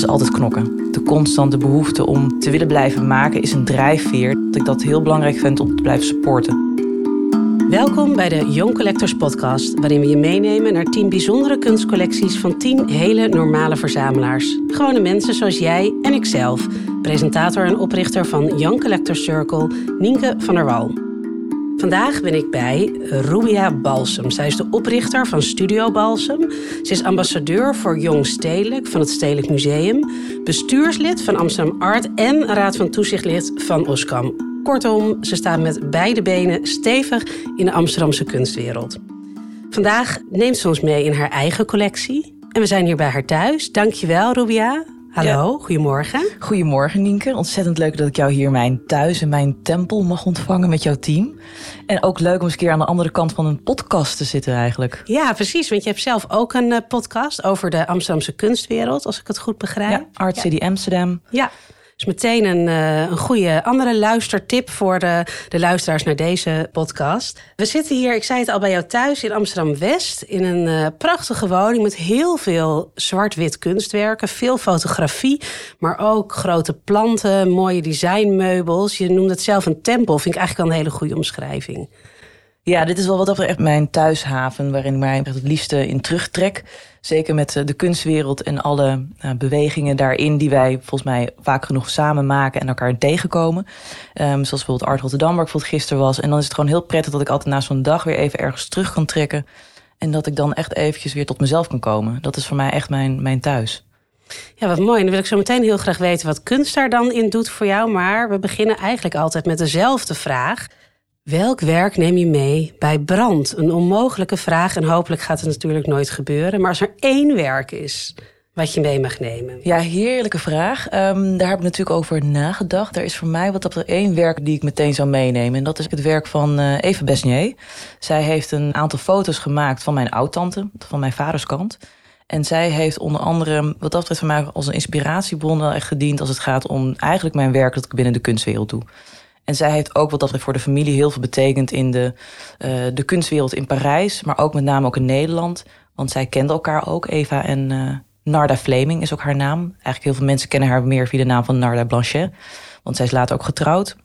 is altijd knokken. De constante behoefte om te willen blijven maken is een drijfveer. Dat ik dat heel belangrijk vind om te blijven supporten. Welkom bij de Young Collectors Podcast, waarin we je meenemen naar 10 bijzondere kunstcollecties van 10 hele normale verzamelaars. Gewone mensen zoals jij en ikzelf, presentator en oprichter van Young Collectors Circle, Nienke van der Wal. Vandaag ben ik bij Rubia Balsem. Zij is de oprichter van Studio Balsem. Ze is ambassadeur voor Jong Stedelijk van het Stedelijk Museum, bestuurslid van Amsterdam Art en raad van toezichtlid van Oskam. Kortom, ze staat met beide benen stevig in de Amsterdamse kunstwereld. Vandaag neemt ze ons mee in haar eigen collectie. En we zijn hier bij haar thuis. Dankjewel, Rubia. Hallo, goedemorgen. Goedemorgen, Nienke. Ontzettend leuk dat ik jou hier mijn thuis en mijn tempel mag ontvangen met jouw team. En ook leuk om eens een keer aan de andere kant van een podcast te zitten eigenlijk. Ja, precies. Want je hebt zelf ook een eh, podcast over de Amsterdamse kunstwereld, als ik het goed begrijp. Ja, Art City Amsterdam. Ja. Dus meteen een, uh, een goede andere luistertip voor de, de luisteraars naar deze podcast. We zitten hier, ik zei het al bij jou thuis, in Amsterdam-West. In een uh, prachtige woning met heel veel zwart-wit kunstwerken. Veel fotografie, maar ook grote planten, mooie designmeubels. Je noemde het zelf een tempel, vind ik eigenlijk al een hele goede omschrijving. Ja, dit is wel wat dat echt mijn thuishaven, waarin ik mij het liefste in terugtrek. Zeker met eh, de kunstwereld en alle uh, bewegingen daarin, die wij volgens mij vaak genoeg samen maken en elkaar tegenkomen. Um, zoals bijvoorbeeld Art Rotterdam, waar ik bijvoorbeeld gisteren was. En dan is het gewoon heel prettig dat ik altijd na zo'n dag weer even ergens terug kan trekken. En dat ik dan echt eventjes weer tot mezelf kan komen. Dat is voor mij echt mijn, mijn thuis. Ja, wat mooi. En dan wil ik zo meteen heel graag weten wat kunst daar dan in doet voor jou. Maar we beginnen eigenlijk altijd met dezelfde vraag. Welk werk neem je mee bij brand? Een onmogelijke vraag en hopelijk gaat het natuurlijk nooit gebeuren. Maar als er één werk is wat je mee mag nemen. Ja, heerlijke vraag. Um, daar heb ik natuurlijk over nagedacht. Er is voor mij wat op er één werk die ik meteen zou meenemen. En dat is het werk van uh, Eva Besnier. Zij heeft een aantal foto's gemaakt van mijn oudtante, van mijn vaders kant. En zij heeft onder andere, wat dat betreft voor mij als een inspiratiebron echt gediend als het gaat om eigenlijk mijn werk dat ik binnen de kunstwereld doe. En zij heeft ook wat dat voor de familie heel veel betekend in de, uh, de kunstwereld in Parijs, maar ook met name ook in Nederland. Want zij kenden elkaar ook, Eva en uh, Narda Fleming is ook haar naam. Eigenlijk heel veel mensen kennen haar meer via de naam van Narda Blanchet, want zij is later ook getrouwd.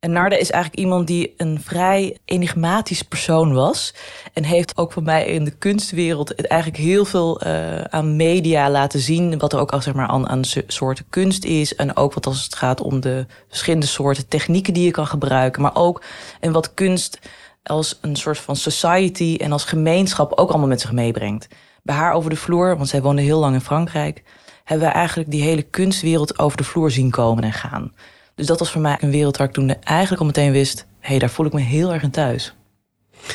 En is eigenlijk iemand die een vrij enigmatisch persoon was. En heeft ook voor mij in de kunstwereld het eigenlijk heel veel uh, aan media laten zien. Wat er ook al zeg maar, aan, aan soorten kunst is. En ook wat als het gaat om de verschillende soorten technieken die je kan gebruiken. Maar ook en wat kunst als een soort van society en als gemeenschap ook allemaal met zich meebrengt. Bij haar over de vloer, want zij woonde heel lang in Frankrijk, hebben we eigenlijk die hele kunstwereld over de vloer zien komen en gaan. Dus dat was voor mij een wereld waar ik toen eigenlijk al meteen wist... hé, hey, daar voel ik me heel erg in thuis.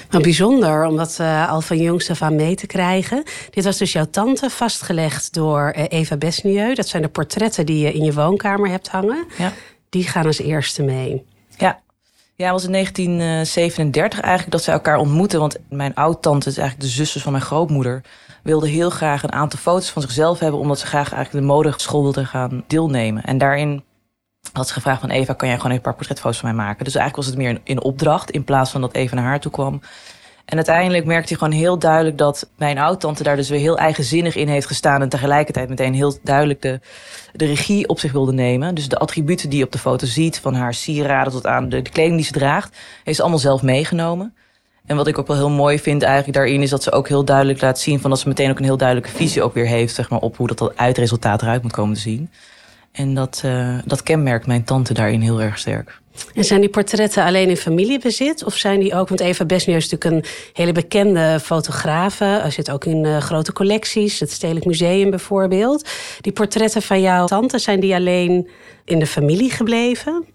Nou, bijzonder om dat uh, al van jongs af aan mee te krijgen. Dit was dus jouw tante, vastgelegd door uh, Eva Besnieu. Dat zijn de portretten die je in je woonkamer hebt hangen. Ja. Die gaan als eerste mee. Ja. Ja, het was in 1937 eigenlijk dat ze elkaar ontmoeten. Want mijn oud-tante is eigenlijk de zuster van mijn grootmoeder. Wilde heel graag een aantal foto's van zichzelf hebben... omdat ze graag eigenlijk de modeschool wilde gaan deelnemen. En daarin had ze gevraagd van Eva, kan jij gewoon even een paar portretfoto's van mij maken? Dus eigenlijk was het meer in opdracht in plaats van dat Eva naar haar toe kwam. En uiteindelijk merkte hij gewoon heel duidelijk dat mijn oud-tante daar dus weer heel eigenzinnig in heeft gestaan. En tegelijkertijd meteen heel duidelijk de, de regie op zich wilde nemen. Dus de attributen die je op de foto ziet, van haar sieraden tot aan de, de kleding die ze draagt, heeft ze allemaal zelf meegenomen. En wat ik ook wel heel mooi vind eigenlijk daarin is dat ze ook heel duidelijk laat zien van dat ze meteen ook een heel duidelijke visie ook weer heeft, zeg maar, op hoe dat uitresultaat eruit moet komen te zien. En dat, uh, dat kenmerkt mijn tante daarin heel erg sterk. En zijn die portretten alleen in familiebezit? Of zijn die ook, want Eva Besnier is natuurlijk een hele bekende fotografe. Er zit ook in uh, grote collecties, het Stedelijk Museum bijvoorbeeld. Die portretten van jouw tante, zijn die alleen in de familie gebleven?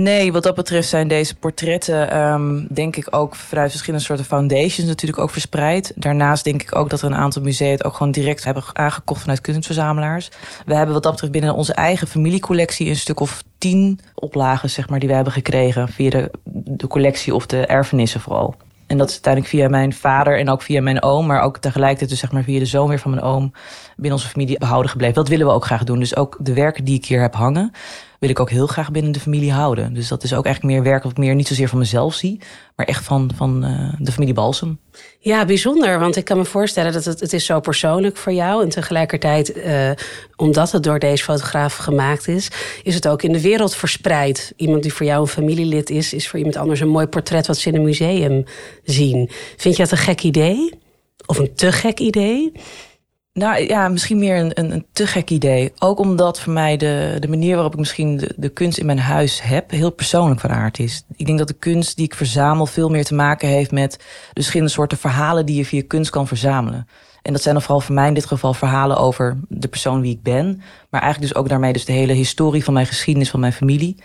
Nee, wat dat betreft zijn deze portretten, um, denk ik, ook vanuit verschillende soorten foundations natuurlijk ook verspreid. Daarnaast denk ik ook dat er een aantal musea het ook gewoon direct hebben aangekocht vanuit kunstverzamelaars. We hebben wat dat betreft binnen onze eigen familiecollectie een stuk of tien oplagen, zeg maar, die we hebben gekregen via de, de collectie of de erfenissen vooral. En dat is uiteindelijk via mijn vader en ook via mijn oom, maar ook tegelijkertijd dus zeg maar via de zoon weer van mijn oom binnen onze familie behouden gebleven. Dat willen we ook graag doen. Dus ook de werken die ik hier heb hangen, wil ik ook heel graag binnen de familie houden. Dus dat is ook eigenlijk meer werk wat ik meer niet zozeer van mezelf zie, maar echt van, van uh, de familie Balsem. Ja, bijzonder. Want ik kan me voorstellen dat het, het is zo persoonlijk voor jou. En tegelijkertijd, uh, omdat het door deze fotograaf gemaakt is, is het ook in de wereld verspreid. Iemand die voor jou een familielid is, is voor iemand anders een mooi portret wat ze in een museum zien. Vind je dat een gek idee? Of een te gek idee? Nou ja, misschien meer een, een, een, te gek idee. Ook omdat voor mij de, de manier waarop ik misschien de, de kunst in mijn huis heb, heel persoonlijk van aard is. Ik denk dat de kunst die ik verzamel veel meer te maken heeft met de verschillende soorten verhalen die je via kunst kan verzamelen. En dat zijn dan vooral voor mij in dit geval verhalen over de persoon wie ik ben. Maar eigenlijk dus ook daarmee dus de hele historie van mijn geschiedenis, van mijn familie.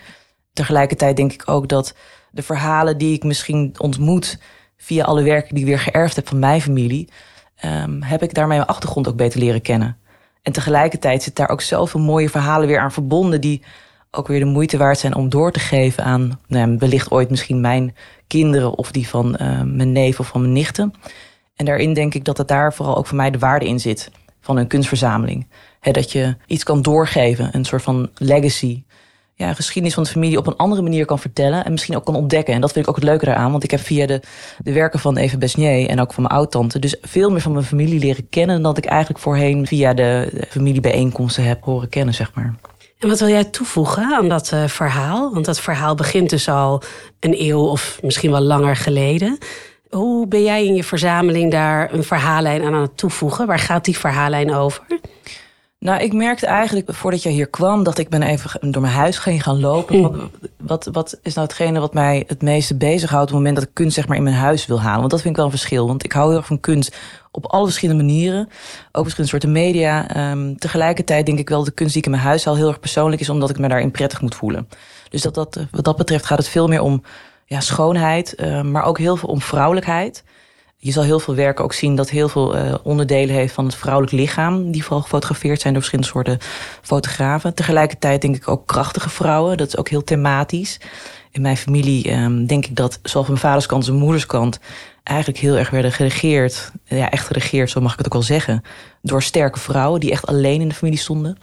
Tegelijkertijd denk ik ook dat de verhalen die ik misschien ontmoet via alle werken die ik weer geërfd heb van mijn familie um, heb ik daarmee mijn achtergrond ook beter leren kennen. En tegelijkertijd zit daar ook zoveel mooie verhalen weer aan verbonden die ook weer de moeite waard zijn om door te geven aan nou wellicht ooit misschien mijn kinderen of die van uh, mijn neef of van mijn nichten. En daarin denk ik dat het daar vooral ook voor mij de waarde in zit van een kunstverzameling. Dat je iets kan doorgeven, een soort van legacy ja, geschiedenis van de familie op een andere manier kan vertellen. En misschien ook kan ontdekken. En dat vind ik ook het leuke daaraan. Want ik heb via de, de werken van Eva Besnier en ook van mijn oud-tante... dus veel meer van mijn familie leren kennen... dan dat ik eigenlijk voorheen via de familiebijeenkomsten heb horen kennen, zeg maar. En wat wil jij toevoegen aan dat uh, verhaal? Want dat verhaal begint dus al een eeuw of misschien wel langer geleden. Hoe ben jij in je verzameling daar een verhaallijn aan aan het toevoegen? Waar gaat die verhaallijn over? Nou, ik merkte eigenlijk voordat jij hier kwam dat ik ben even door mijn huis ging gaan lopen. Wat, wat, is nou hetgene wat mij het meeste bezighoudt op het moment dat ik kunst zeg maar in mijn huis wil halen? Want dat vind ik wel een verschil. Want ik hou heel erg van kunst op alle verschillende manieren. Ook verschillende soorten media. Um, tegelijkertijd denk ik wel dat de kunst die ik in mijn huis haal heel erg persoonlijk is, omdat ik me daarin prettig moet voelen. Dus dat, dat, wat dat betreft gaat het veel meer om ja, schoonheid, uh, maar ook heel veel om vrouwelijkheid je zal heel veel werken ook zien dat heel veel uh, onderdelen heeft van het vrouwelijk lichaam. Die vooral gefotografeerd zijn door verschillende soorten fotografen. Tegelijkertijd denk ik ook krachtige vrouwen. Dat is ook heel thematisch. In mijn familie um, denk ik dat zowel van mijn vaders kant als mijn moeders kant eigenlijk heel erg werden geregeerd. Ja, echt geregeerd, zo mag ik het ook wel zeggen. Door sterke vrouwen die echt alleen in de familie stonden.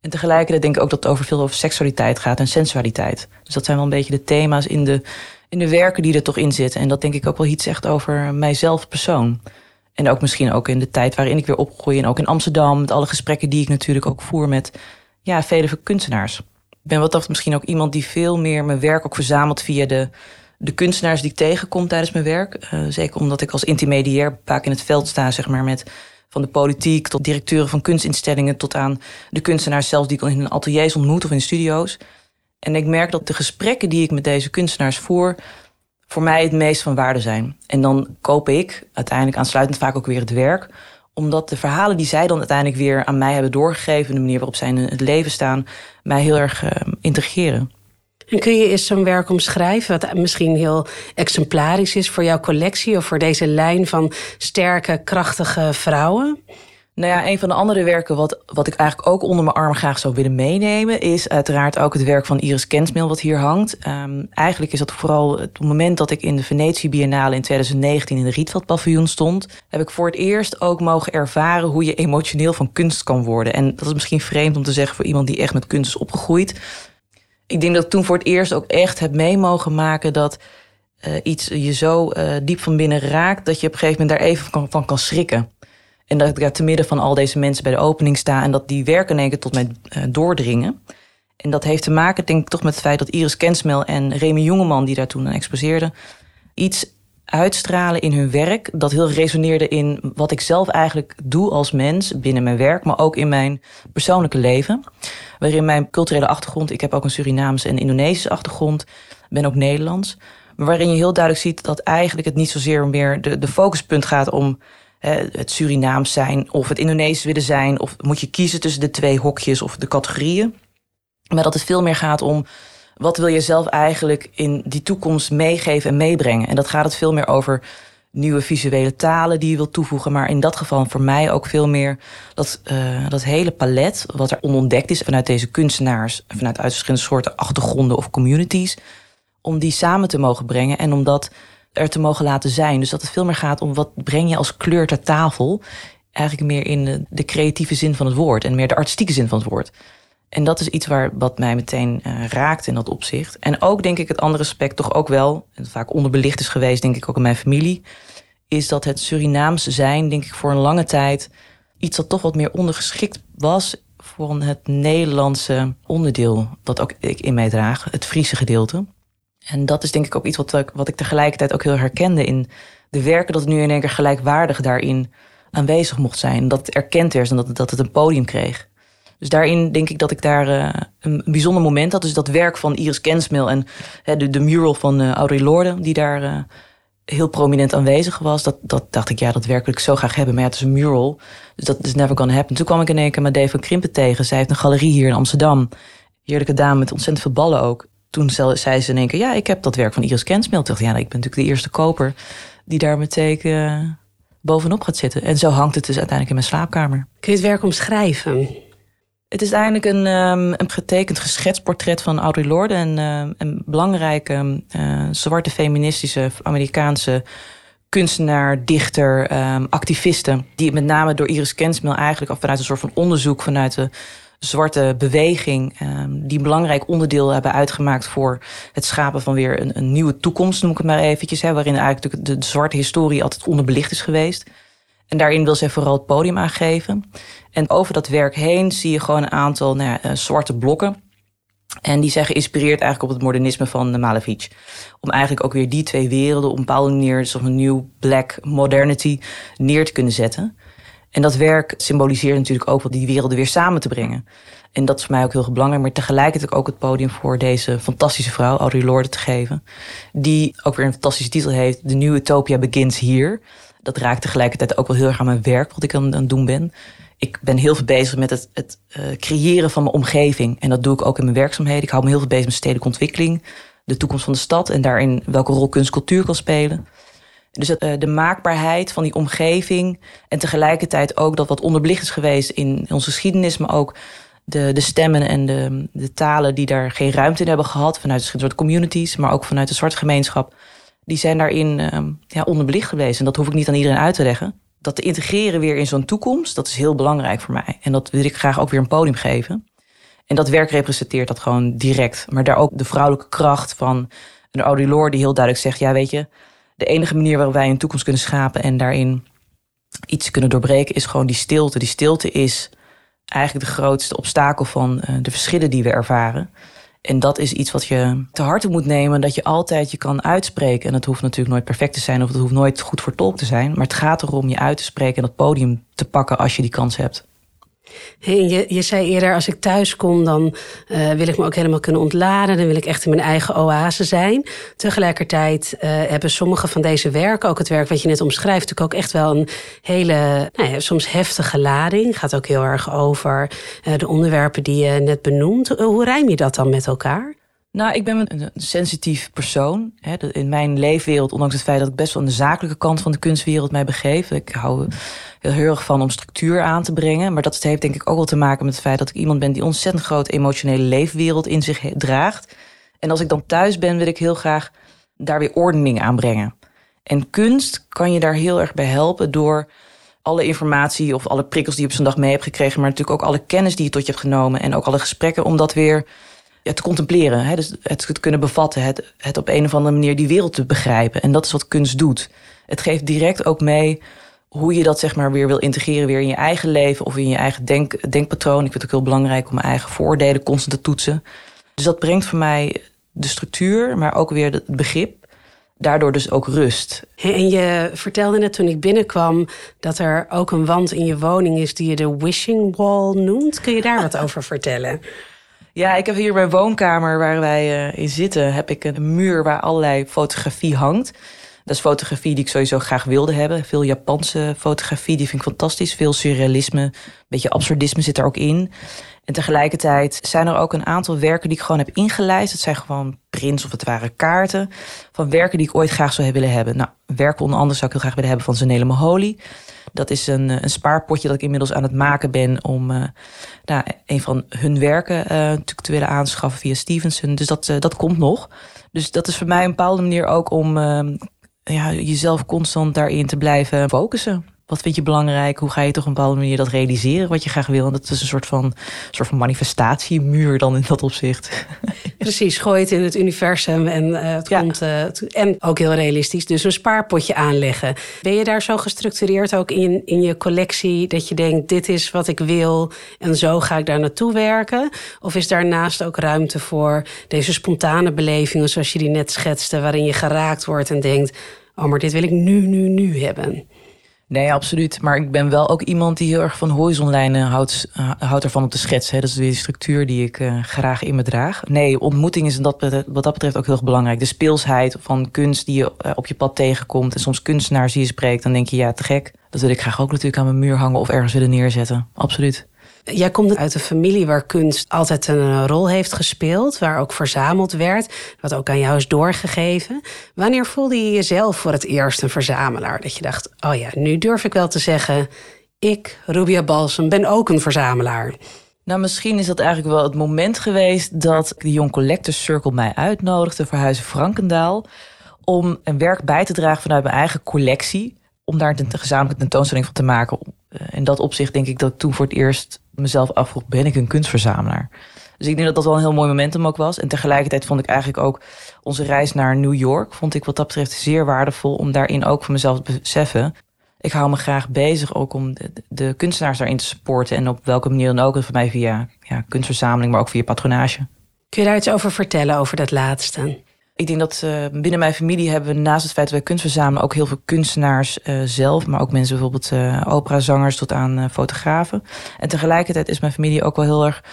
En tegelijkertijd denk ik ook dat het over veel over seksualiteit gaat en sensualiteit. Dus dat zijn wel een beetje de thema's in de in de werken die er toch in zitten. En dat denk ik ook wel iets zegt over mijzelf persoon. En ook misschien ook in de tijd waarin ik weer opgroei. En ook in Amsterdam, met alle gesprekken die ik natuurlijk ook voer met ja, vele kunstenaars. Ik ben wat dat misschien ook iemand die veel meer mijn werk ook verzamelt via de, de kunstenaars die ik tegenkom tijdens mijn werk. Uh, zeker omdat ik als intermediair vaak in het veld sta, zeg maar, met van de politiek tot directeuren van kunstinstellingen tot aan de kunstenaars zelf die ik in hun ateliers ontmoet of in studio's. En ik merk dat de gesprekken die ik met deze kunstenaars voer, voor mij het meest van waarde zijn. En dan koop ik uiteindelijk aansluitend vaak ook weer het werk, omdat de verhalen die zij dan uiteindelijk weer aan mij hebben doorgegeven, de manier waarop zij in het leven staan, mij heel erg uh, integreren. En kun je eens zo'n werk omschrijven, wat misschien heel exemplarisch is voor jouw collectie of voor deze lijn van sterke, krachtige vrouwen? Nou ja, een van de andere werken wat, wat ik eigenlijk ook onder mijn arm graag zou willen meenemen, is uiteraard ook het werk van Iris Kensmil wat hier hangt. Um, eigenlijk is dat vooral het moment dat ik in de Venetië Biennale in 2019 in de Rietveld paviljoen stond, heb ik voor het eerst ook mogen ervaren hoe je emotioneel van kunst kan worden. En dat is misschien vreemd om te zeggen voor iemand die echt met kunst is opgegroeid. Ik denk dat ik toen voor het eerst ook echt heb mee mogen maken dat uh, iets je zo uh, diep van binnen raakt dat je op een gegeven moment daar even van kan schrikken. En dat ik daar te midden van al deze mensen bij de opening sta en dat die werken in één keer tot mij uh, doordringen. En dat heeft te maken, denk ik, toch met het feit dat Iris Kensmel en Remy Jongeman, die daar toen aan exposeerden, iets uitstralen in hun werk. Dat heel resoneerde in wat ik zelf eigenlijk doe als mens binnen mijn werk, maar ook in mijn persoonlijke leven. Waarin mijn culturele achtergrond, ik heb ook een Surinaamse en Indonesische achtergrond, ben ook Nederlands. Maar waarin je heel duidelijk ziet dat eigenlijk het niet zozeer meer de, de focuspunt gaat om het Surinaams zijn of het Indonesisch willen zijn. Of moet je kiezen tussen de twee hokjes of de categorieën. Maar dat het veel meer gaat om wat wil je zelf eigenlijk in die toekomst meegeven en meebrengen. En dat gaat het veel meer over nieuwe visuele talen die je wilt toevoegen. Maar in dat geval voor mij ook veel meer dat, uh, dat hele palet wat er onontdekt is vanuit deze kunstenaars. Vanuit uit verschillende soorten achtergronden of communities. Om die samen te mogen brengen en om dat er te mogen laten zijn. Dus dat het veel meer gaat om wat breng je als kleur ter tafel. Eigenlijk meer in de, creatieve zin van het woord en meer de artistieke zin van het woord. En dat is iets waar, wat mij meteen uh, raakt in dat opzicht. En ook denk ik het andere aspect toch ook wel, en vaak onderbelicht is geweest, denk ik ook in mijn familie, is dat het Surinaams zijn, denk ik voor een lange tijd, iets dat toch wat meer ondergeschikt was voor het Nederlandse onderdeel dat ook ik in mij draag, het Friese gedeelte. En dat is denk ik ook iets wat, wat ik tegelijkertijd ook heel herkende in de werken, dat het nu in één keer gelijkwaardig daarin aanwezig mocht zijn. Dat het erkend werd en dat, dat het een podium kreeg. Dus daarin denk ik dat ik daar uh, een, bijzonder moment had. Dus dat werk van Iris Kensmil en de, mural van uh, Audrey Lorde, die daar uh, heel prominent aanwezig was. Dat, dat dacht ik, ja, dat werk wil ik zo graag hebben. Maar ja, het is een mural, dus dat is never gonna happen. Toen kwam ik in één keer met Dave van Krimpen tegen. Zij heeft een galerie hier in Amsterdam. Heerlijke dame met ontzettend veel ballen ook. Toen zei ze in één keer, ja, ik heb dat werk van Iris Kensmil. Toen dacht ik, ja, ik ben natuurlijk de eerste koper die daar meteen bovenop gaat zitten. En zo hangt het dus uiteindelijk in mijn slaapkamer. Kun je het werk omschrijven? Het is eigenlijk een, um, een getekend geschetst portret van Audre Lorde. Een, um, een belangrijke uh, zwarte feministische Amerikaanse kunstenaar, dichter, um, activiste. Die met name door Iris Kensmil eigenlijk vanuit een soort van onderzoek vanuit de zwarte beweging, die een belangrijk onderdeel hebben uitgemaakt voor het schapen van weer een, een nieuwe toekomst, noem ik het maar eventjes. Hè, waarin eigenlijk de, zwarte historie altijd onderbelicht is geweest. En daarin wil zij vooral het podium aangeven. En over dat werk heen zie je gewoon een aantal nou eh, zwarte blokken. En die zijn geïnspireerd eigenlijk op het modernisme van Malevich. Om eigenlijk ook weer die twee werelden op een bepaalde manier, een nieuw black modernity, neer te kunnen zetten. En dat werk symboliseert natuurlijk ook wat die werelden weer samen te brengen. En dat is voor mij ook heel belangrijk, maar tegelijkertijd ook het podium voor deze fantastische vrouw, Audre Lorde, te geven. Die ook weer een fantastische titel heeft, The New Utopia Begins Here. Dat raakt tegelijkertijd ook wel heel erg aan mijn werk, wat ik aan het doen ben ik ben heel veel bezig met het, het uh, creëren van mijn omgeving. En dat doe ik ook in mijn werkzaamheden. Ik hou me heel veel bezig met stedelijke ontwikkeling, de toekomst van de stad en daarin welke rol kunst cultuur kan spelen. Dus uh, de maakbaarheid van die omgeving en tegelijkertijd ook dat wat onderbelicht is geweest in onze geschiedenis, maar ook de, de stemmen en de, de talen die daar geen ruimte in hebben gehad vanuit de soort communities, maar ook vanuit de zwarte gemeenschap, die zijn daarin uh, ja, onderbelicht geweest. En dat hoef ik niet aan iedereen uit te leggen dat te integreren weer in zo'n toekomst, dat is heel belangrijk voor mij. En dat wil ik graag ook weer een podium geven. En dat werk representeert dat gewoon direct. Maar daar ook de vrouwelijke kracht van een Audre Lorde die heel duidelijk zegt... ja, weet je, de enige manier waarop wij een toekomst kunnen schapen... en daarin iets kunnen doorbreken, is gewoon die stilte. Die stilte is eigenlijk de grootste obstakel van uh, de verschillen die we ervaren. En dat is iets wat je te harte moet nemen, dat je altijd je kan uitspreken. En het hoeft natuurlijk nooit perfect te zijn of het hoeft nooit goed vertolkt te zijn. Maar het gaat erom je uit te spreken en dat podium te pakken als je die kans hebt. Je, je zei eerder, als ik thuis kom, dan uh, wil ik me ook helemaal kunnen ontladen. Dan wil ik echt in mijn eigen oase zijn. Tegelijkertijd uh, hebben sommige van deze werken, ook het werk wat je net omschrijft, natuurlijk ook echt wel een hele, nou ja, soms heftige lading. Gaat ook heel erg over uh, de onderwerpen die je net benoemt. hoe rijm je dat dan met elkaar? Nou, ik ben een sensitief persoon. In mijn leefwereld, ondanks het feit dat ik best wel aan de zakelijke kant van de kunstwereld mij begeef. Ik hou heel, erg van om structuur aan te brengen. Maar dat heeft denk ik ook wel te maken met het feit dat ik iemand ben die ontzettend groot emotionele leefwereld in zich draagt. En als ik dan thuis ben, wil ik heel graag daar weer ordening aan brengen. En kunst kan je daar heel erg bij helpen door alle informatie of alle prikkels die je op zo'n dag mee hebt gekregen, maar natuurlijk ook alle kennis die je tot je hebt genomen en ook alle gesprekken om dat weer ja, te contempleren. Hè? Dus het te kunnen bevatten, het, het op een of andere manier die wereld te begrijpen. En dat is wat kunst doet. Het geeft direct ook mee hoe je dat zeg maar weer wil integreren weer in je eigen leven of in je eigen denk, denkpatroon. Ik vind het ook heel belangrijk om mijn eigen voordelen constant te toetsen. Dus dat brengt voor mij de structuur, maar ook weer het begrip. Daardoor dus ook rust. En je vertelde net toen ik binnenkwam dat er ook een wand in je woning is die je de wishing wall noemt. Kun je daar wat over vertellen? Ja, ik heb hier mijn woonkamer waar wij uh, in zitten, heb ik een muur waar allerlei fotografie hangt. Dat is fotografie die ik sowieso graag wilde hebben. Veel Japanse fotografie, die vind ik fantastisch. Veel surrealisme, een beetje absurdisme zit er ook in. En tegelijkertijd zijn er ook een aantal werken die ik gewoon heb ingelijst. Het zijn gewoon prints of het waren kaarten van werken die ik ooit graag zou willen hebben. Nou, werken onder andere zou ik heel graag willen hebben van Zanele Maholi. Dat is een, een spaarpotje dat ik inmiddels aan het maken ben om uh, nou, een van hun werken uh, natuurlijk te willen aanschaffen via Stevenson. Dus dat, dat komt nog. Dus dat is voor mij een bepaalde manier ook om ja, jezelf constant daarin te blijven focussen. Wat vind je belangrijk? Hoe ga je toch op een bepaalde manier dat realiseren wat je graag wil? En dat is een soort van, soort van manifestatiemuur dan in dat opzicht. Precies, gooi het in het universum en uh, het komt. Uh, en ook heel realistisch, dus een spaarpotje aanleggen. Ben je daar zo gestructureerd ook in, in je collectie dat je denkt: dit is wat ik wil en zo ga ik daar naartoe werken? Of is daarnaast ook ruimte voor deze spontane belevingen, zoals je die net schetste, waarin je geraakt wordt en denkt: oh, maar dit wil ik nu, nu, nu hebben? Nee, absoluut. Maar ik ben wel ook iemand die heel erg van horizonlijnen houdt, uh, houdt ervan om te schetsen. Dat is weer de structuur die ik uh, graag in me draag. Nee, ontmoeting is dat, wat dat betreft ook heel belangrijk. De speelsheid van kunst die je op je pad tegenkomt. En soms kunstenaars die je spreekt, dan denk je ja, te gek. Dat wil ik graag ook natuurlijk aan mijn muur hangen of ergens willen neerzetten. Absoluut. Jij komt uit een familie waar kunst altijd een rol heeft gespeeld, waar ook verzameld werd, wat ook aan jou is doorgegeven. Wanneer voelde je jezelf voor het eerst een verzamelaar? Dat je dacht, oh ja, nu durf ik wel te zeggen, ik, Rubia Balsam, ben ook een verzamelaar. Nou, misschien is dat eigenlijk wel het moment geweest dat de Young Collectors Circle mij uitnodigde voor Huizen Frankendaal om een werk bij te dragen vanuit mijn eigen collectie, om daar een gezamenlijke tentoonstelling van te maken. In dat opzicht denk ik dat toen voor het eerst mezelf afvroeg, ben ik een kunstverzamelaar? Dus ik denk dat dat wel een heel mooi momentum ook was. En tegelijkertijd vond ik eigenlijk ook onze reis naar New York... vond ik wat dat betreft zeer waardevol om daarin ook voor mezelf te beseffen... ik hou me graag bezig ook om de, de kunstenaars daarin te supporten... en op welke manier dan ook. voor mij via ja, kunstverzameling, maar ook via patronage. Kun je daar iets over vertellen, over dat laatste? Ik denk dat uh, binnen mijn familie hebben we naast het feit dat wij kunst verzamelen ook heel veel kunstenaars uh, zelf, maar ook mensen bijvoorbeeld uh, operazangers tot aan fotografen. En tegelijkertijd is mijn familie ook wel heel erg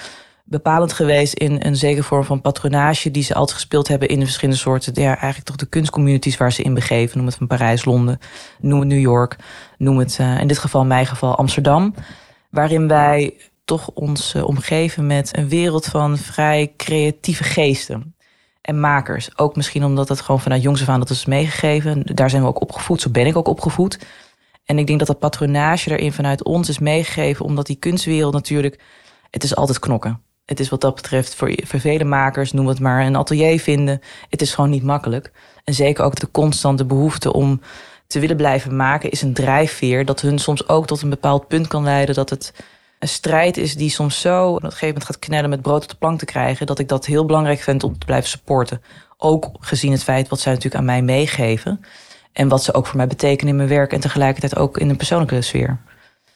bepalend geweest in een zekere vorm van patronage die ze altijd gespeeld hebben in de verschillende soorten, ja, eigenlijk toch de kunstcommunities waar ze in begeven. Noem het van Parijs, Londen, noem het New York, noem het in dit geval, in mijn geval, Amsterdam. Waarin wij toch ons omgeven met een wereld van vrij creatieve geesten en makers. Ook misschien omdat het gewoon vanuit jongs af aan dat is meegegeven. Daar zijn we ook opgevoed, zo ben ik ook opgevoed. En ik denk dat dat patronage erin vanuit ons is meegegeven, omdat die kunstwereld natuurlijk, het is altijd knokken. Het is wat dat betreft voor vele makers, noem het maar, een atelier vinden. Het is gewoon niet makkelijk. En zeker ook de constante behoefte om te willen blijven maken, is een drijfveer dat hun soms ook tot een bepaald punt kan leiden dat het een strijd is die soms zo op een gegeven moment gaat knellen met brood op de plank te krijgen, dat ik dat heel belangrijk vind om te blijven supporten. Ook gezien het feit wat zij natuurlijk aan mij meegeven. En wat ze ook voor mij betekenen in mijn werk en tegelijkertijd ook in een persoonlijke sfeer.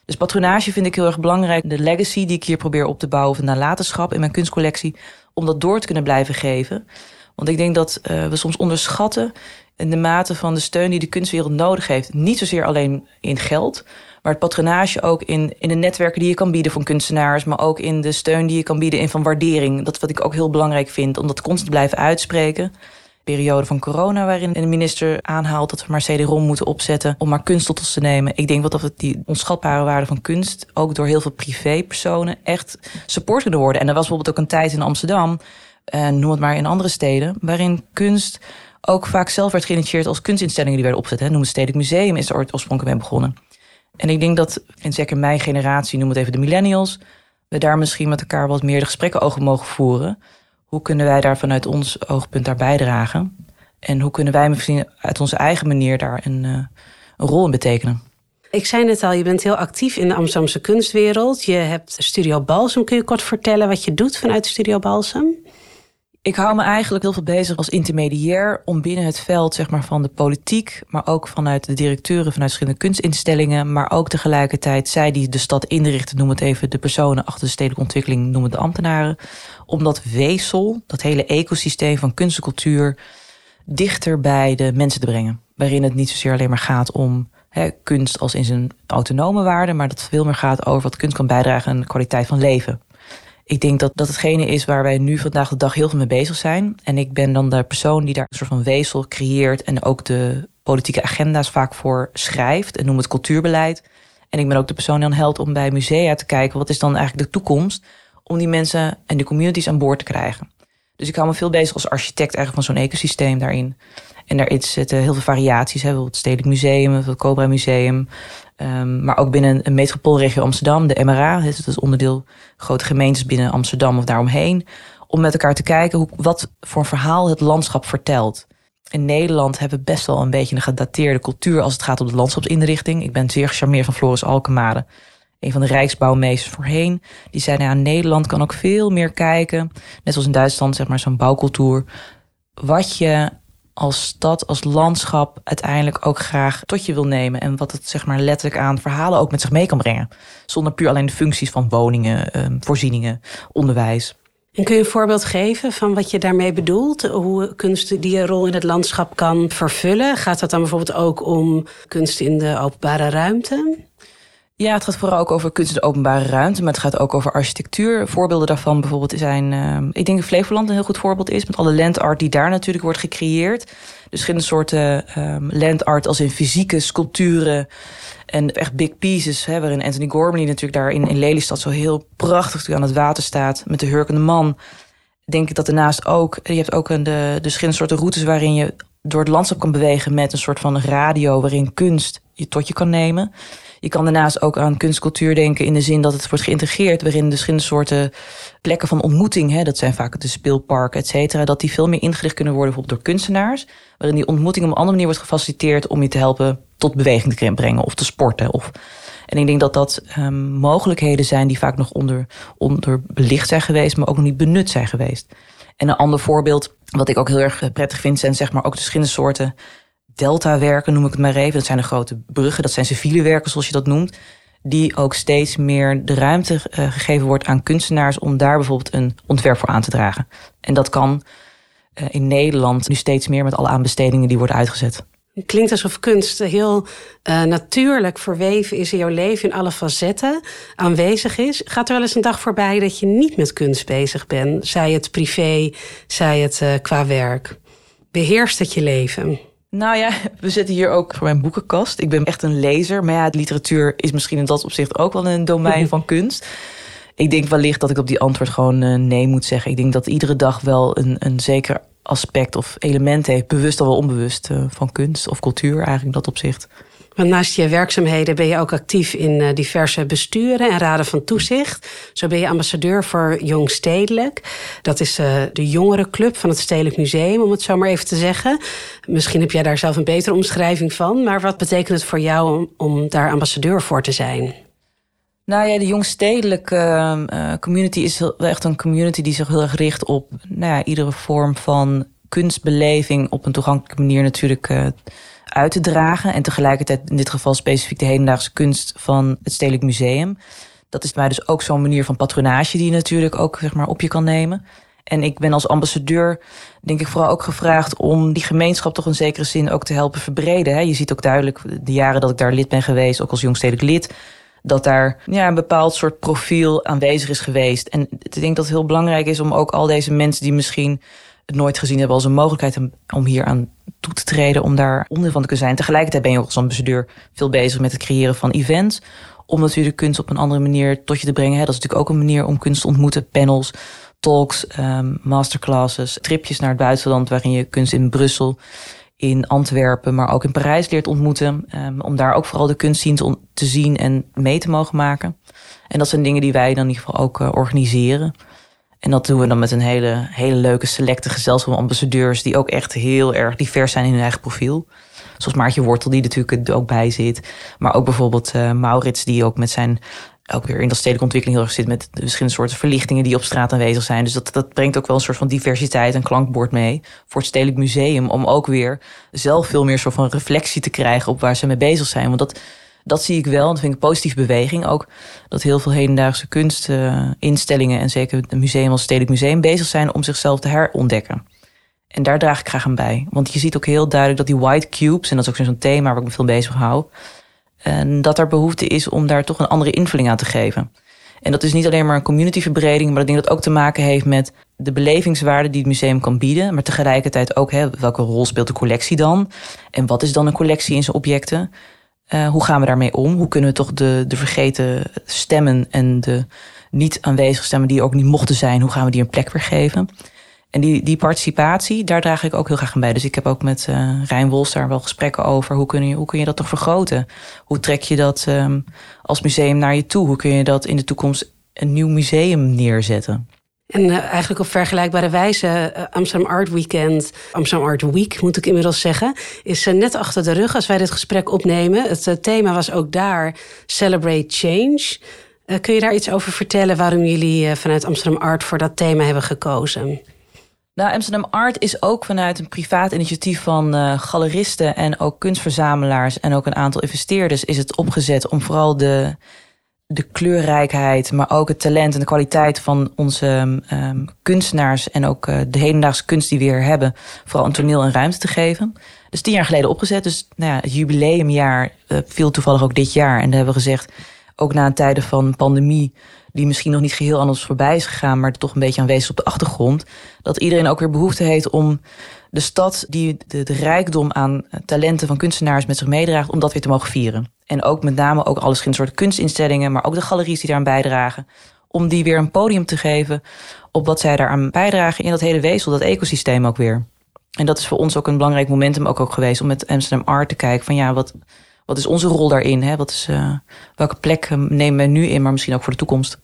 Dus patronage vind ik heel erg belangrijk. De legacy die ik hier probeer op te bouwen, of nalatenschap in mijn kunstcollectie, om dat door te kunnen blijven geven. Want ik denk dat uh, we soms onderschatten in de mate van de steun die de kunstwereld nodig heeft. Niet zozeer alleen in geld, maar het patronage ook in, in de netwerken die je kan bieden van kunstenaars, maar ook in de steun die je kan bieden in van waardering. Dat wat ik ook heel belangrijk vind, om dat constant blijven uitspreken. Periode van corona, waarin de minister aanhaalt dat we maar CD-ROM moeten opzetten om maar kunst tot ons te nemen. Ik denk dat het die onschatbare waarde van kunst ook door heel veel privépersonen echt support kunnen worden. En er was bijvoorbeeld ook een tijd in Amsterdam, en eh, noem het maar in andere steden, waarin kunst ook vaak zelf werd geïnitieerd als kunstinstellingen die werden opgezet. Hè. Noem het Stedelijk Museum is er oorspronkelijk mee begonnen. En ik denk dat, en zeker mijn generatie, noem het even de millennials, we daar misschien met elkaar wat meer de gesprekken over mogen voeren. Hoe kunnen wij daar vanuit ons oogpunt daar bijdragen? En hoe kunnen wij misschien uit onze eigen manier daar een, uh, een rol in betekenen? Ik zei net al, je bent heel actief in de Amsterdamse kunstwereld. Je hebt Studio Balsam. Kun je kort vertellen wat je doet vanuit Studio Balsam? Ik hou me eigenlijk heel veel bezig als intermediair om binnen het veld zeg maar, van de politiek, maar ook vanuit de directeuren vanuit verschillende kunstinstellingen, maar ook tegelijkertijd zij die de stad inrichten, noem het even de personen achter de stedelijke ontwikkeling, noem het de ambtenaren, om dat weefsel, dat hele ecosysteem van kunst en cultuur, dichter bij de mensen te brengen. Waarin het niet zozeer alleen maar gaat om kunst als in zijn autonome waarde, maar dat het veel meer gaat over wat kunst kan bijdragen aan de kwaliteit van leven ik denk dat dat hetgene is waar wij nu vandaag de dag heel veel mee bezig zijn. En ik ben dan de persoon die daar een soort van weefsel creëert en ook de politieke agenda's vaak voor schrijft en noem het cultuurbeleid. En ik ben ook de persoon die dan helpt om bij musea te kijken wat is dan eigenlijk de toekomst om die mensen en de communities aan boord te krijgen. Dus ik hou me veel bezig als architect eigenlijk van zo'n ecosysteem daarin. En daar zitten heel veel variaties. Hè. Het Stedelijk Museum, het Cobra Museum, Um, maar ook binnen een metropoolregio Amsterdam, de MRA, dat is onderdeel grote gemeentes binnen Amsterdam of daaromheen, om met elkaar te kijken hoe, wat voor verhaal het landschap vertelt. in Nederland hebben we best wel een beetje een gedateerde cultuur als het gaat om de landschapsinrichting. Ik ben zeer gecharmeerd van Floris Alkemade, een van de rijksbouwmeesters voorheen. Die zei, nou Nederland kan ook veel meer kijken, net zoals in Duitsland, zeg maar, zo'n bouwcultuur. Wat je als stad, als landschap uiteindelijk ook graag tot je wil nemen. En wat het zeg maar letterlijk aan verhalen ook met zich mee kan brengen. Zonder puur alleen de functies van woningen, ehm, voorzieningen, onderwijs. En kun je een voorbeeld geven van wat je daarmee bedoelt? Hoe kunst die rol in het landschap kan vervullen? Gaat dat dan bijvoorbeeld ook om kunst in de openbare ruimte? Ja, het gaat vooral ook over kunst de openbare ruimte, maar het gaat ook over architectuur. Voorbeelden daarvan bijvoorbeeld zijn, uh, ik denk dat Flevoland een heel goed voorbeeld is, met alle landart die daar natuurlijk wordt gecreëerd. Dus verschillende soorten um, landart als in fysieke sculpturen en echt big pieces, hè, waarin Anthony Gormley natuurlijk daar in, in Lelystad zo heel prachtig aan het water staat met de hurkende man. Denk ik dat daarnaast ook, je hebt ook een, de, de verschillende soorten routes waarin je door het landschap kan bewegen met een soort van radio waarin kunst je tot je kan nemen. Je kan daarnaast ook aan kunstcultuur denken in de zin dat het wordt geïntegreerd, waarin verschillende soorten plekken van ontmoeting, hè, dat zijn vaak de speelparken, et cetera, dat die veel meer ingericht kunnen worden bijvoorbeeld door kunstenaars, waarin die ontmoeting op een andere manier wordt gefaciliteerd om je te helpen tot beweging te brengen of te sporten. Of, en ik denk dat dat um, mogelijkheden zijn die vaak nog onder, onderbelicht zijn geweest, maar ook nog niet benut zijn geweest. En een ander voorbeeld, wat ik ook heel erg prettig vind, zijn zeg maar ook de verschillende soorten delta-werken, noem ik het maar even. Dat zijn de grote bruggen, dat zijn civiele werken zoals je dat noemt. Die ook steeds meer de ruimte uh, gegeven wordt aan kunstenaars om daar bijvoorbeeld een ontwerp voor aan te dragen. En dat kan uh, in Nederland nu steeds meer met alle aanbestedingen die worden uitgezet. Het klinkt alsof kunst heel uh, natuurlijk verweven is in jouw leven, in alle facetten aanwezig is. Gaat er wel eens een dag voorbij dat je niet met kunst bezig bent? Zij het privé, zij het qua werk. Beheerst het je leven? Nou ja, we zitten hier ook voor mijn boekenkast. Ik ben echt een lezer. Maar ja, literatuur is misschien in dat opzicht ook wel een domein van kunst. Ik denk wellicht dat ik op die antwoord gewoon uh, nee moet zeggen. Ik denk dat iedere dag wel een, een zeker aspect of element heeft, bewust of wel onbewust, uh, van kunst of cultuur eigenlijk in dat opzicht. Want naast je werkzaamheden ben je ook actief in eh, diverse besturen en raden van toezicht. Zo ben je ambassadeur voor Jong Stedelijk. Dat is uh, de jongerenclub van het Stedelijk Museum, om het zo maar even te zeggen. Misschien heb jij daar zelf een betere omschrijving van. Maar wat betekent het voor jou om daar ambassadeur voor te zijn? Nou ja, de jongstedelijke uh, community is wel echt een community die zich heel erg richt op nou ja, iedere vorm van kunstbeleving op een toegankelijke manier natuurlijk uh, uit te dragen. En tegelijkertijd in dit geval specifiek de hedendaagse kunst van het Stedelijk Museum. Dat is mij dus ook zo'n manier van patronage die je natuurlijk ook zeg maar, op je kan nemen. En ik ben als ambassadeur, denk ik, vooral ook gevraagd om die gemeenschap toch in zekere zin ook te helpen verbreden. Je ziet ook duidelijk de jaren dat ik daar lid ben geweest, ook als jongstedelijk lid, dat daar ja, een bepaald soort profiel aanwezig is geweest. En ik denk dat het heel belangrijk is om ook al deze mensen die misschien het nooit gezien hebben als een mogelijkheid om hier aan toe te treden, om daar onderdeel van te kunnen zijn. Tegelijkertijd ben je ook als ambassadeur veel bezig met het creëren van events. Om natuurlijk kunst op een andere manier tot je te brengen. Dat is natuurlijk ook een manier om kunst te ontmoeten. Panels, talks, um, masterclasses, tripjes naar het buitenland waarin je kunst in Brussel, in Antwerpen, maar ook in Parijs leert ontmoeten. Um, om daar ook vooral de kunst zien te, te, zien en mee te mogen maken. En dat zijn dingen die wij dan in ieder geval ook uh, organiseren. En dat doen we dan met een hele, hele leuke selecte gezelschap van ambassadeurs... die ook echt heel erg divers zijn in hun eigen profiel. Zoals Maartje Wortel, die natuurlijk ook bij zit. Maar ook bijvoorbeeld uh, Maurits, die ook met zijn... ook weer in de stedelijke ontwikkeling heel erg zit... met de verschillende soorten verlichtingen die op straat aanwezig zijn. Dus dat, dat brengt ook wel een soort van diversiteit en klankbord mee... voor het Stedelijk Museum, om ook weer zelf veel meer soort van reflectie te krijgen... op waar ze mee bezig zijn. Want dat dat zie ik wel. Dat vind ik een positieve beweging. Ook dat heel veel hedendaagse kunstinstellingen... en zeker het museum als Stedelijk Museum bezig zijn... om zichzelf te herontdekken. En daar draag ik graag aan bij. Want je ziet ook heel duidelijk dat die white cubes... en dat is ook zo'n thema waar ik me veel bezig hou... en dat er behoefte is om daar toch een andere invulling aan te geven. En dat is niet alleen maar een communityverbreding... maar ik denk dat het ook te maken heeft met de belevingswaarde die het museum kan bieden... maar tegelijkertijd ook hè, welke rol speelt de collectie dan... en wat is dan een collectie in zijn objecten... Uh, hoe gaan we daarmee om? Hoe kunnen we toch de, de vergeten stemmen en de niet aanwezige stemmen die ook niet mochten zijn, hoe gaan we die een plek weer geven? En die, die participatie, daar draag ik ook heel graag aan bij. Dus ik heb ook met uh, Rijn Wols daar wel gesprekken over. Hoe kun je, hoe kun je dat toch vergroten? Hoe trek je dat um, als museum naar je toe? Hoe kun je dat in de toekomst een nieuw museum neerzetten? En uh, eigenlijk op vergelijkbare wijze, uh, Amsterdam Art Weekend, Amsterdam Art Week moet ik inmiddels zeggen, is net achter de rug als wij dit gesprek opnemen. Het thema was ook daar Celebrate Change. kun je daar iets over vertellen waarom jullie vanuit Amsterdam Art voor dat thema hebben gekozen? Nou, Amsterdam Art is ook vanuit een privaat initiatief van uh, galeristen en ook kunstverzamelaars en ook een aantal investeerders is het opgezet om vooral de, de kleurrijkheid, maar ook het talent en de kwaliteit van onze um, kunstenaars en ook uh, de hedendaagse kunst die we hier hebben, vooral een toneel en ruimte te geven. Dus tien jaar geleden opgezet. Dus nou ja, het jubileumjaar uh, viel toevallig ook dit jaar. En daar hebben we gezegd, ook na tijden van pandemie die misschien nog niet geheel aan ons voorbij is gegaan, maar toch een beetje aanwezig op de achtergrond. Dat iedereen ook weer behoefte heeft om de stad die de, rijkdom aan talenten van kunstenaars met zich meedraagt, om dat weer te mogen vieren. En ook met name ook alle verschillende soorten kunstinstellingen, maar ook de galeries die daaraan bijdragen. Om die weer een podium te geven op wat zij daaraan bijdragen in dat hele weefsel, dat ecosysteem ook weer. En dat is voor ons ook een belangrijk momentum ook, ook geweest om met Amsterdam Art te kijken van ja, wat, wat is onze rol daarin? Hè? Wat is, uh, welke plek nemen we nu in, maar misschien ook voor de toekomst?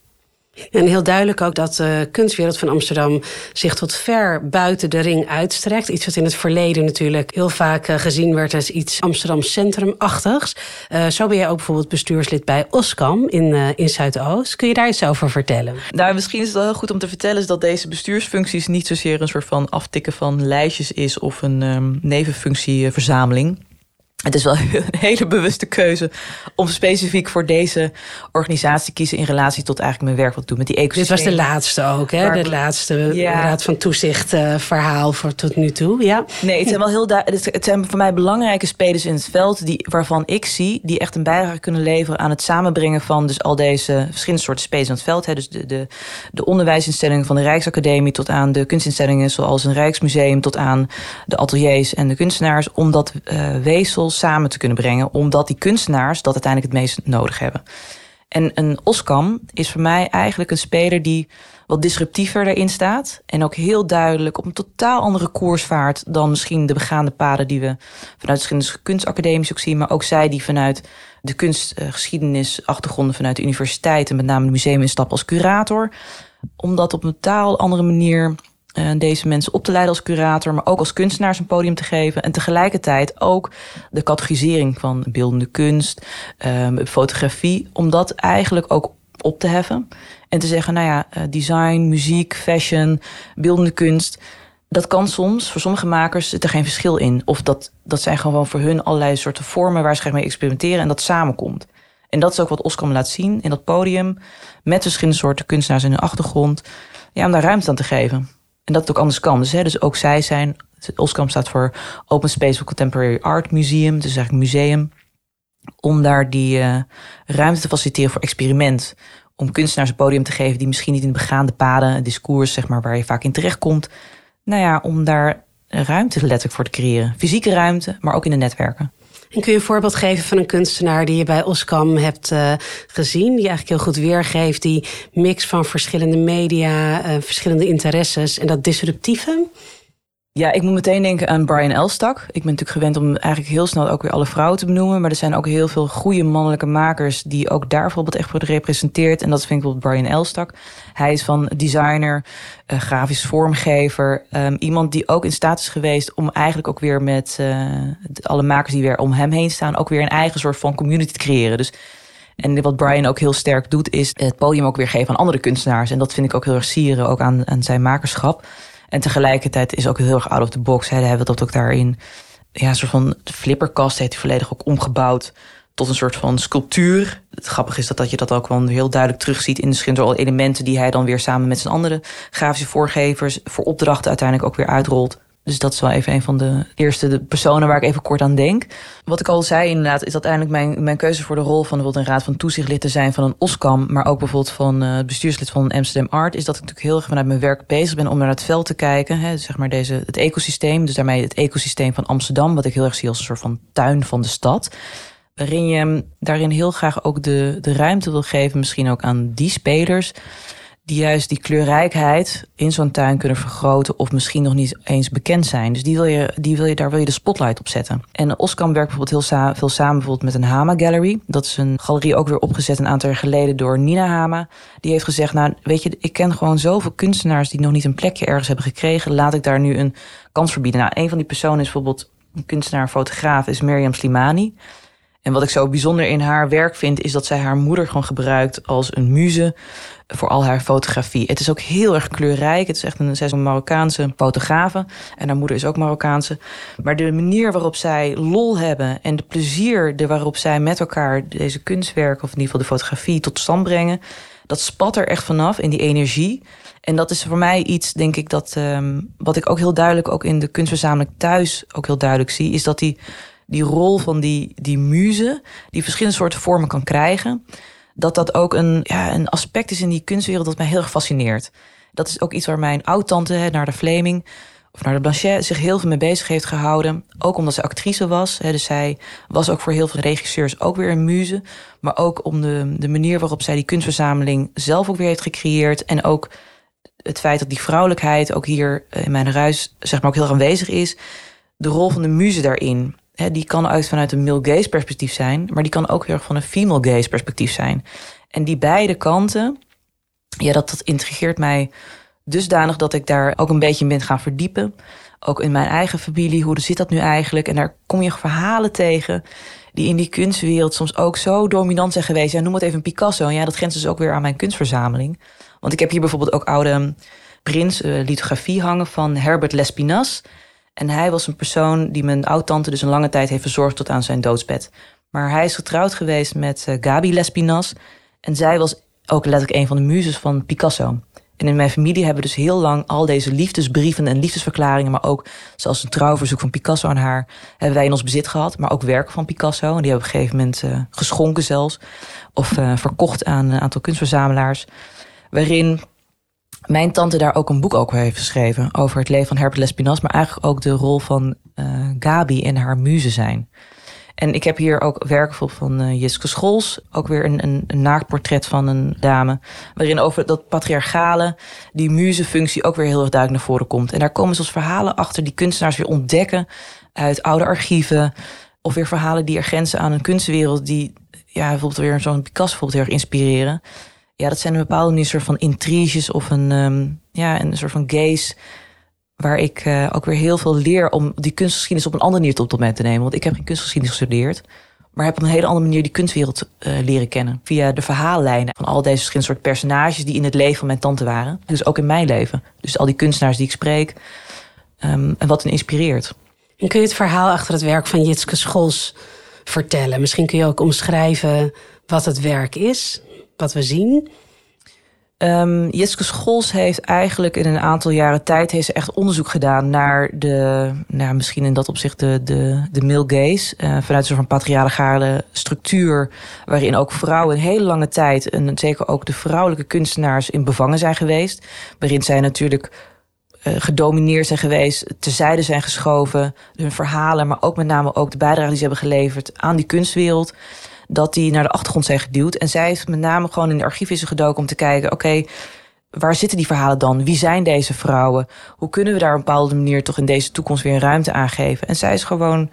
En heel duidelijk ook dat de kunstwereld van Amsterdam zich tot ver buiten de ring uitstrekt. Iets wat in het verleden natuurlijk heel vaak eh, gezien werd als iets Amsterdam centrumachtigs. Uh, zo ben jij ook bijvoorbeeld bestuurslid bij Oskam in, uh, in Zuidoost. Kun je daar iets over vertellen? Nou, misschien is het wel heel goed om te vertellen is dat deze bestuursfuncties niet zozeer een soort van aftikken van lijstjes is of een um, nevenfunctieverzameling. Het is wel een hele bewuste keuze om specifiek voor deze organisatie te kiezen in relatie tot eigenlijk mijn werk wat ik doe met die ecosysteem. Dit was de laatste ook, hè? De laatste ja. raad van toezicht uh, verhaal voor tot nu toe. Ja. Nee, het zijn wel heel het zijn voor mij belangrijke spelers in het veld die, waarvan ik zie die echt een bijdrage kunnen leveren aan het samenbrengen van dus al deze verschillende soorten spelers in het veld. Hè? Dus de, de, de onderwijsinstellingen van de Rijksacademie tot aan de kunstinstellingen zoals een Rijksmuseum tot aan de ateliers en de kunstenaars, om dat uh, samen te kunnen brengen, omdat die kunstenaars dat uiteindelijk het meest nodig hebben. En een Oskam is voor mij eigenlijk een speler die wat disruptiever erin staat. En ook heel duidelijk op een totaal andere koers vaart dan misschien de begaande paden die we vanuit verschillende kunstacademies ook zien. Maar ook zij die vanuit de kunstgeschiedenis, achtergronden vanuit de universiteiten, met name het museum instappen als curator. Om dat op een totaal andere manier deze mensen op te leiden als curator, maar ook als kunstenaars een podium te geven. En tegelijkertijd ook de categorisering van beeldende kunst, um, fotografie, om dat eigenlijk ook op te heffen. En te zeggen, nou ja, uh, design, muziek, fashion, beeldende kunst. Dat kan soms, voor sommige makers, zit er geen verschil in. Of dat, dat zijn gewoon voor hun allerlei soorten vormen waar ze mee experimenteren en dat samenkomt. En dat is ook wat Oskam laat zien in dat podium. Met verschillende soorten kunstenaars in hun achtergrond. Ja, om daar ruimte aan te geven. En dat het ook anders kan. Dus, hè, dus ook zij zijn. Oscam staat voor Open Space for Contemporary Art Museum. Dus eigenlijk museum. Om daar die uh, ruimte te faciliteren voor experiment. Om kunstenaars een podium te geven die misschien niet in de begaande paden, discours, zeg maar, waar je vaak in terecht komt. Nou ja, om daar ruimte letterlijk voor te creëren. Fysieke ruimte, maar ook in de netwerken. Kun je een voorbeeld geven van een kunstenaar die je bij Oskam hebt uh, gezien, die eigenlijk heel goed weergeeft die mix van verschillende media, uh, verschillende interesses en dat disruptieve? Ja, ik moet meteen denken aan Brian Elstak. Ik ben natuurlijk gewend om eigenlijk heel snel ook weer alle vrouwen te benoemen. Maar er zijn ook heel veel goede mannelijke makers die ook daar bijvoorbeeld echt worden gerepresenteerd. En dat vind ik bijvoorbeeld Brian Elstak. Hij is van designer, uh, grafisch vormgever. Um, iemand die ook in staat is geweest om eigenlijk ook weer met uh, alle makers die weer om hem heen staan, ook weer een eigen soort van community te creëren. Dus en wat Brian ook heel sterk doet, is het podium ook weer geven aan andere kunstenaars. En dat vind ik ook heel erg sieren, ook aan, aan zijn makerschap. En tegelijkertijd is ook heel erg out of the box. Hè. Hij hebben dat ook daarin. Ja, een soort van flipperkast heeft hij volledig ook omgebouwd tot een soort van sculptuur. Het grappige is dat, dat je dat ook wel heel duidelijk terugziet in de verschillende elementen die hij dan weer samen met zijn andere grafische voorgevers voor opdrachten uiteindelijk ook weer uitrolt. Dus dat is wel even een van de eerste de personen waar ik even kort aan denk. Wat ik al zei inderdaad, is dat uiteindelijk mijn, mijn keuze voor de rol van bijvoorbeeld een raad van toezichtlid te zijn van een OSCAM, maar ook bijvoorbeeld van uh, het bestuurslid van Amsterdam Art, is dat ik natuurlijk heel erg vanuit mijn werk bezig ben om naar het veld te kijken. Hè, zeg maar deze, het ecosysteem, dus daarmee het ecosysteem van Amsterdam, wat ik heel erg zie als een soort van tuin van de stad. Waarin je daarin heel graag ook de, de ruimte wil geven, misschien ook aan die spelers die juist die kleurrijkheid in zo'n tuin kunnen vergroten of misschien nog niet eens bekend zijn. Dus die wil je, die wil je, daar wil je de spotlight op zetten. En Oskam werkt bijvoorbeeld heel veel samen bijvoorbeeld met een Hama Gallery. Dat is een galerie ook weer opgezet een aantal jaar geleden door Nina Hama. Die heeft gezegd, nou weet je, ik ken gewoon zoveel kunstenaars die nog niet een plekje ergens hebben gekregen. Laat ik daar nu een kans voor bieden. Nou, een van die personen is bijvoorbeeld een kunstenaar, fotograaf, is Miriam Slimani. En wat ik zo bijzonder in haar werk vind, is dat zij haar moeder gewoon gebruikt als een muze voor al haar fotografie. Het is ook heel erg kleurrijk. Het is echt een, zij is een Marokkaanse fotografe. En haar moeder is ook Marokkaanse. Maar de manier waarop zij lol hebben en de plezier de waarop zij met elkaar deze kunstwerken, of in ieder geval de fotografie, tot stand brengen, dat spat er echt vanaf in die energie. En dat is voor mij iets, denk ik, dat um, wat ik ook heel duidelijk ook in de kunstverzameling thuis ook heel duidelijk zie, is dat die die rol van die, die muze, die verschillende soorten vormen kan krijgen, dat dat ook een, ja, een aspect is in die kunstwereld dat mij heel erg fascineert. Dat is ook iets waar mijn oud-tante, naar de Fleming of naar de Blanchet, zich heel veel mee bezig heeft gehouden. Ook omdat ze actrice was. Hè, dus zij was ook voor heel veel regisseurs ook weer een muze. Maar ook om de, de manier waarop zij die kunstverzameling zelf ook weer heeft gecreëerd. En ook het feit dat die vrouwelijkheid ook hier in mijn huis zeg maar ook heel aanwezig is. De rol van de muze daarin die kan uit vanuit een male gaze perspectief zijn, maar die kan ook heel erg van een female gaze perspectief zijn. En die beide kanten, ja, dat, dat intrigeert mij dusdanig dat ik daar ook een beetje in ben gaan verdiepen. Ook in mijn eigen familie, hoe zit dat nu eigenlijk? En daar kom je verhalen tegen die in die kunstwereld soms ook zo dominant zijn geweest. Ja, noem het even Picasso. En ja, dat grenst dus ook weer aan mijn kunstverzameling. Want ik heb hier bijvoorbeeld ook oude prins uh, lithografie hangen van Herbert Lespinas. En hij was een persoon die mijn oud-tante dus een lange tijd heeft verzorgd tot aan zijn doodsbed. Maar hij is getrouwd geweest met uh, Gabi Lespinas. En zij was ook letterlijk een van de muzes van Picasso. En in mijn familie hebben we dus heel lang al deze liefdesbrieven en liefdesverklaringen, maar ook zoals een trouwverzoek van Picasso aan haar, hebben wij in ons bezit gehad. Maar ook werken van Picasso. En die hebben we op een gegeven moment uh, geschonken zelfs. Of uh, verkocht aan een aantal kunstverzamelaars. Waarin mijn tante daar ook een boek over heeft geschreven. Over het leven van Herbert Lespinas. Maar eigenlijk ook de rol van uh, Gabi en haar muze zijn. En ik heb hier ook werken van uh, Jiske Schols. Ook weer een, een, een naaktportret van een dame. Waarin over dat patriarchale, die muzefunctie ook weer heel erg duidelijk naar voren komt. En daar komen soms verhalen achter die kunstenaars weer ontdekken. Uit oude archieven. Of weer verhalen die er grenzen aan een kunstwereld. Die ja, bijvoorbeeld weer zo'n Picasso bijvoorbeeld heel erg inspireren. Ja, dat zijn een bepaalde een soort van intriges of een, um, ja, een soort van gaze. Waar ik uh, ook weer heel veel leer om die kunstgeschiedenis op een andere manier tot mij te nemen. Want ik heb geen kunstgeschiedenis gestudeerd. Maar heb op een hele andere manier die kunstwereld uh, leren kennen. Via de verhaallijnen van al deze verschillende soort personages die in het leven van mijn tante waren. Dus ook in mijn leven. Dus al die kunstenaars die ik spreek. Um, en wat hen inspireert. En kun je het verhaal achter het werk van Jitske Schols vertellen? Misschien kun je ook omschrijven wat het werk is wat we zien? Um, Jeske Schols heeft eigenlijk in een aantal jaren tijd heeft echt onderzoek gedaan naar de, nou, misschien in dat opzicht de, de, de male gaze. Uh, vanuit van patriarchale structuur, waarin ook vrouwen een hele lange tijd, en zeker ook de vrouwelijke kunstenaars, in bevangen zijn geweest. Waarin zij natuurlijk uh, gedomineerd zijn geweest, terzijde zijn geschoven, hun verhalen, maar ook met name ook de bijdrage die ze hebben geleverd aan die kunstwereld dat die naar de achtergrond zijn geduwd. En zij heeft met name gewoon in de archieven gedoken om te kijken: oké, waar zitten die verhalen dan? Wie zijn deze vrouwen? Hoe kunnen we daar op een bepaalde manier toch in deze toekomst weer een ruimte aan geven? En zij is gewoon.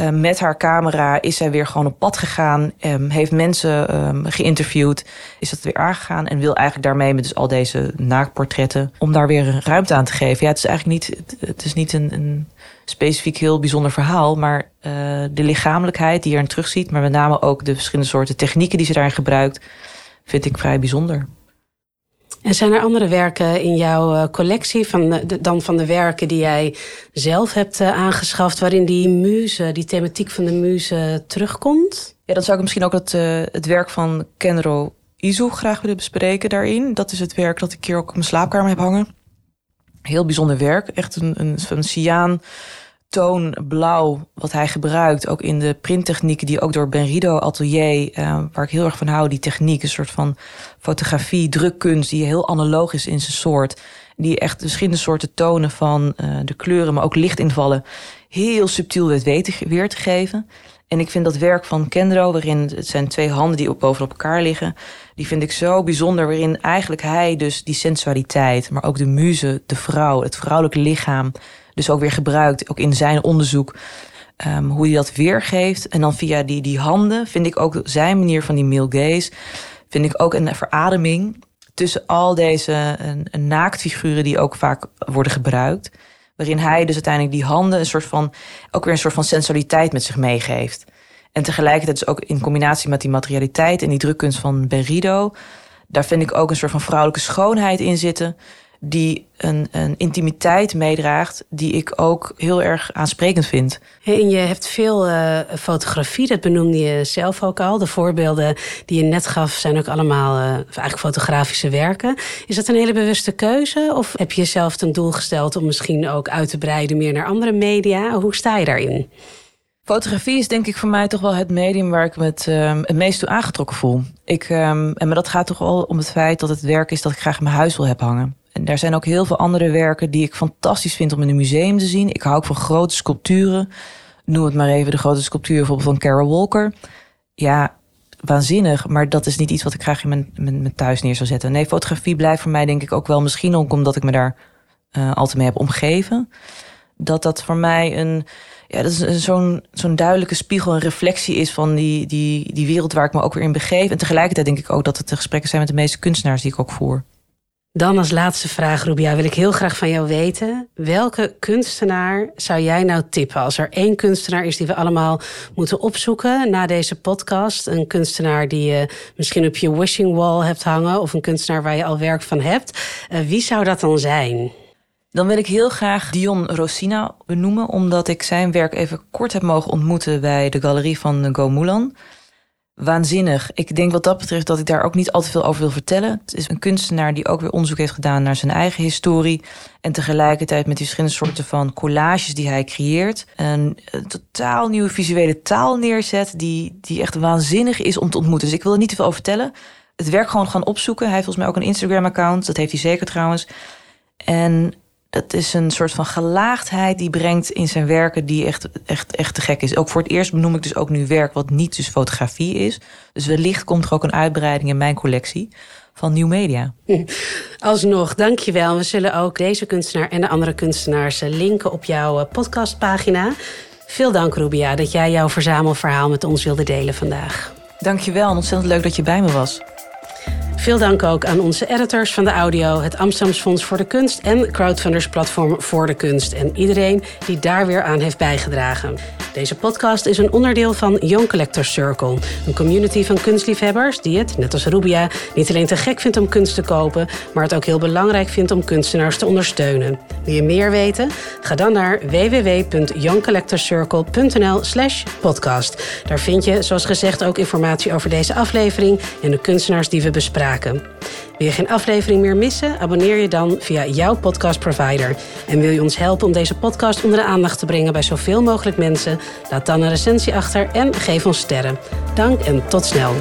Uh, met haar camera is zij weer gewoon op pad gegaan. Um, heeft mensen um, geïnterviewd. Is dat weer aangegaan. En wil eigenlijk daarmee met dus al deze naaktportretten. om daar weer ruimte aan te geven. Ja, het is eigenlijk niet. Het is niet een, een specifiek heel bijzonder verhaal. Maar uh, de lichamelijkheid die je erin terugziet, maar met name ook de verschillende soorten technieken die ze daarin gebruikt, vind ik vrij bijzonder. En zijn er andere werken in jouw eh, collectie van de, dan van de werken die jij zelf hebt uh, aangeschaft, waarin die muze, die thematiek van de muze terugkomt? Ja, dan zou ik misschien ook het, uh, het werk van Kenro Izu graag willen bespreken daarin. Dat is het werk dat ik hier ook op mijn slaapkamer heb hangen. Heel bijzonder werk. Echt een, een, een cyaan toon blauw wat hij gebruikt. Ook in de printtechnieken die ook door Benrido Atelier, uh, waar ik heel erg van hou, die techniek, een soort van fotografie, drukkunst, die heel analoog is in zijn soort. Die echt verschillende soorten tonen van uh, de kleuren, maar ook lichtinvallen, heel subtiel weet weer te geven. En ik vind dat werk van Kendro, waarin het zijn twee handen die bovenop elkaar liggen, die vind ik zo bijzonder. Waarin eigenlijk hij dus die sensualiteit, maar ook de muze, de vrouw, het vrouwelijke lichaam, dus ook weer gebruikt, ook in zijn onderzoek. Um, hoe hij dat weergeeft. En dan via die, die handen vind ik ook zijn manier van die male gaze. Vind ik ook een verademing tussen al deze naaktfiguren die ook vaak worden gebruikt. Waarin hij dus uiteindelijk die handen een soort van, ook weer een soort van sensualiteit met zich meegeeft. En tegelijkertijd dus ook in combinatie met die materialiteit en die drukkunst van Berrido. Daar vind ik ook een soort van vrouwelijke schoonheid in zitten die een, een intimiteit meedraagt die ik ook heel erg aansprekend vind. En je hebt veel uh, fotografie, dat benoemde je zelf ook al. De voorbeelden die je net gaf zijn ook allemaal uh, eigenlijk fotografische werken. Is dat een hele bewuste keuze of heb je jezelf ten doel gesteld om misschien ook uit te breiden meer naar andere media? Hoe sta je daarin? Fotografie is denk ik voor mij toch wel het medium waar ik me het, het meest toe aangetrokken voel. Ik, um, en maar dat gaat toch wel om het feit dat het werk is dat ik graag in mijn huis wil hebben hangen. En er zijn ook heel veel andere werken die ik fantastisch vind om in een museum te zien. Ik hou ook van grote sculpturen. Noem het maar even de grote sculptuur bijvoorbeeld van Carol Walker. Ja, waanzinnig, maar dat is niet iets wat ik graag in mijn, mijn, thuis neer zou zetten. Nee, fotografie blijft voor mij denk ik ook wel misschien ook omdat ik me daar uh, altijd mee heb omgeven. Dat dat voor mij een, ja, dat is zo'n zo'n duidelijke spiegel, een reflectie is van die, die, die wereld waar ik me ook weer in begeef. En tegelijkertijd denk ik ook dat het de gesprekken zijn met de meeste kunstenaars die ik ook voer. Dan als laatste vraag, Rubia, wil ik heel graag van jou weten. Welke kunstenaar zou jij nou tippen? Als er één kunstenaar is die we allemaal moeten opzoeken na deze podcast. Een kunstenaar die je misschien op je wishing wall hebt hangen. Of een kunstenaar waar je al werk van hebt. Uh, wie zou dat dan zijn? Dan wil ik heel graag Dion Rossina benoemen. Omdat ik zijn werk even kort heb mogen ontmoeten bij de galerie van Go Mulan waanzinnig. Ik denk wat dat betreft dat ik daar ook niet al te veel over wil vertellen. Het is een kunstenaar die ook weer onderzoek heeft gedaan naar zijn eigen historie. En tegelijkertijd met die verschillende soorten van collages die hij creëert. Een, totaal nieuwe visuele taal neerzet die, die echt waanzinnig is om te ontmoeten. Dus ik wil er niet te veel over vertellen. Het werk gewoon gaan opzoeken. Hij heeft volgens mij ook een Instagram-account. Dat heeft hij zeker trouwens. En dat is een soort van gelaagdheid die brengt in zijn werken die echt, echt, echt te gek is. Ook voor het eerst benoem ik dus ook nu werk wat niet dus fotografie is. Dus wellicht komt er ook een uitbreiding in mijn collectie van nieuw media. Alsnog, dankjewel. We zullen ook deze kunstenaar en de andere kunstenaars linken op jouw podcastpagina. Veel dank, Rubia, dat jij jouw verzamelverhaal met ons wilde delen vandaag. Dankjewel en ontzettend leuk dat je bij me was. Veel dank ook aan onze editors van de audio, het Amsterdams Fonds voor de Kunst en Crowdfunders Platform voor de Kunst. En iedereen die daar weer aan heeft bijgedragen. Deze podcast is een onderdeel van Young Collectors Circle, een community van kunstliefhebbers die het, net als Rubia, niet alleen te gek vindt om kunst te kopen, maar het ook heel belangrijk vindt om kunstenaars te ondersteunen. Wil je meer weten? Ga dan naar www.youngcollectorscircle.nl/slash podcast. Daar vind je, zoals gezegd, ook informatie over deze aflevering en de kunstenaars die we bespraken. Wil je geen aflevering meer missen? Abonneer je dan via jouw podcastprovider. En wil je ons helpen om deze podcast onder de aandacht te brengen bij zoveel mogelijk mensen? Laat dan een recensie achter en geef ons sterren. Dank en tot snel.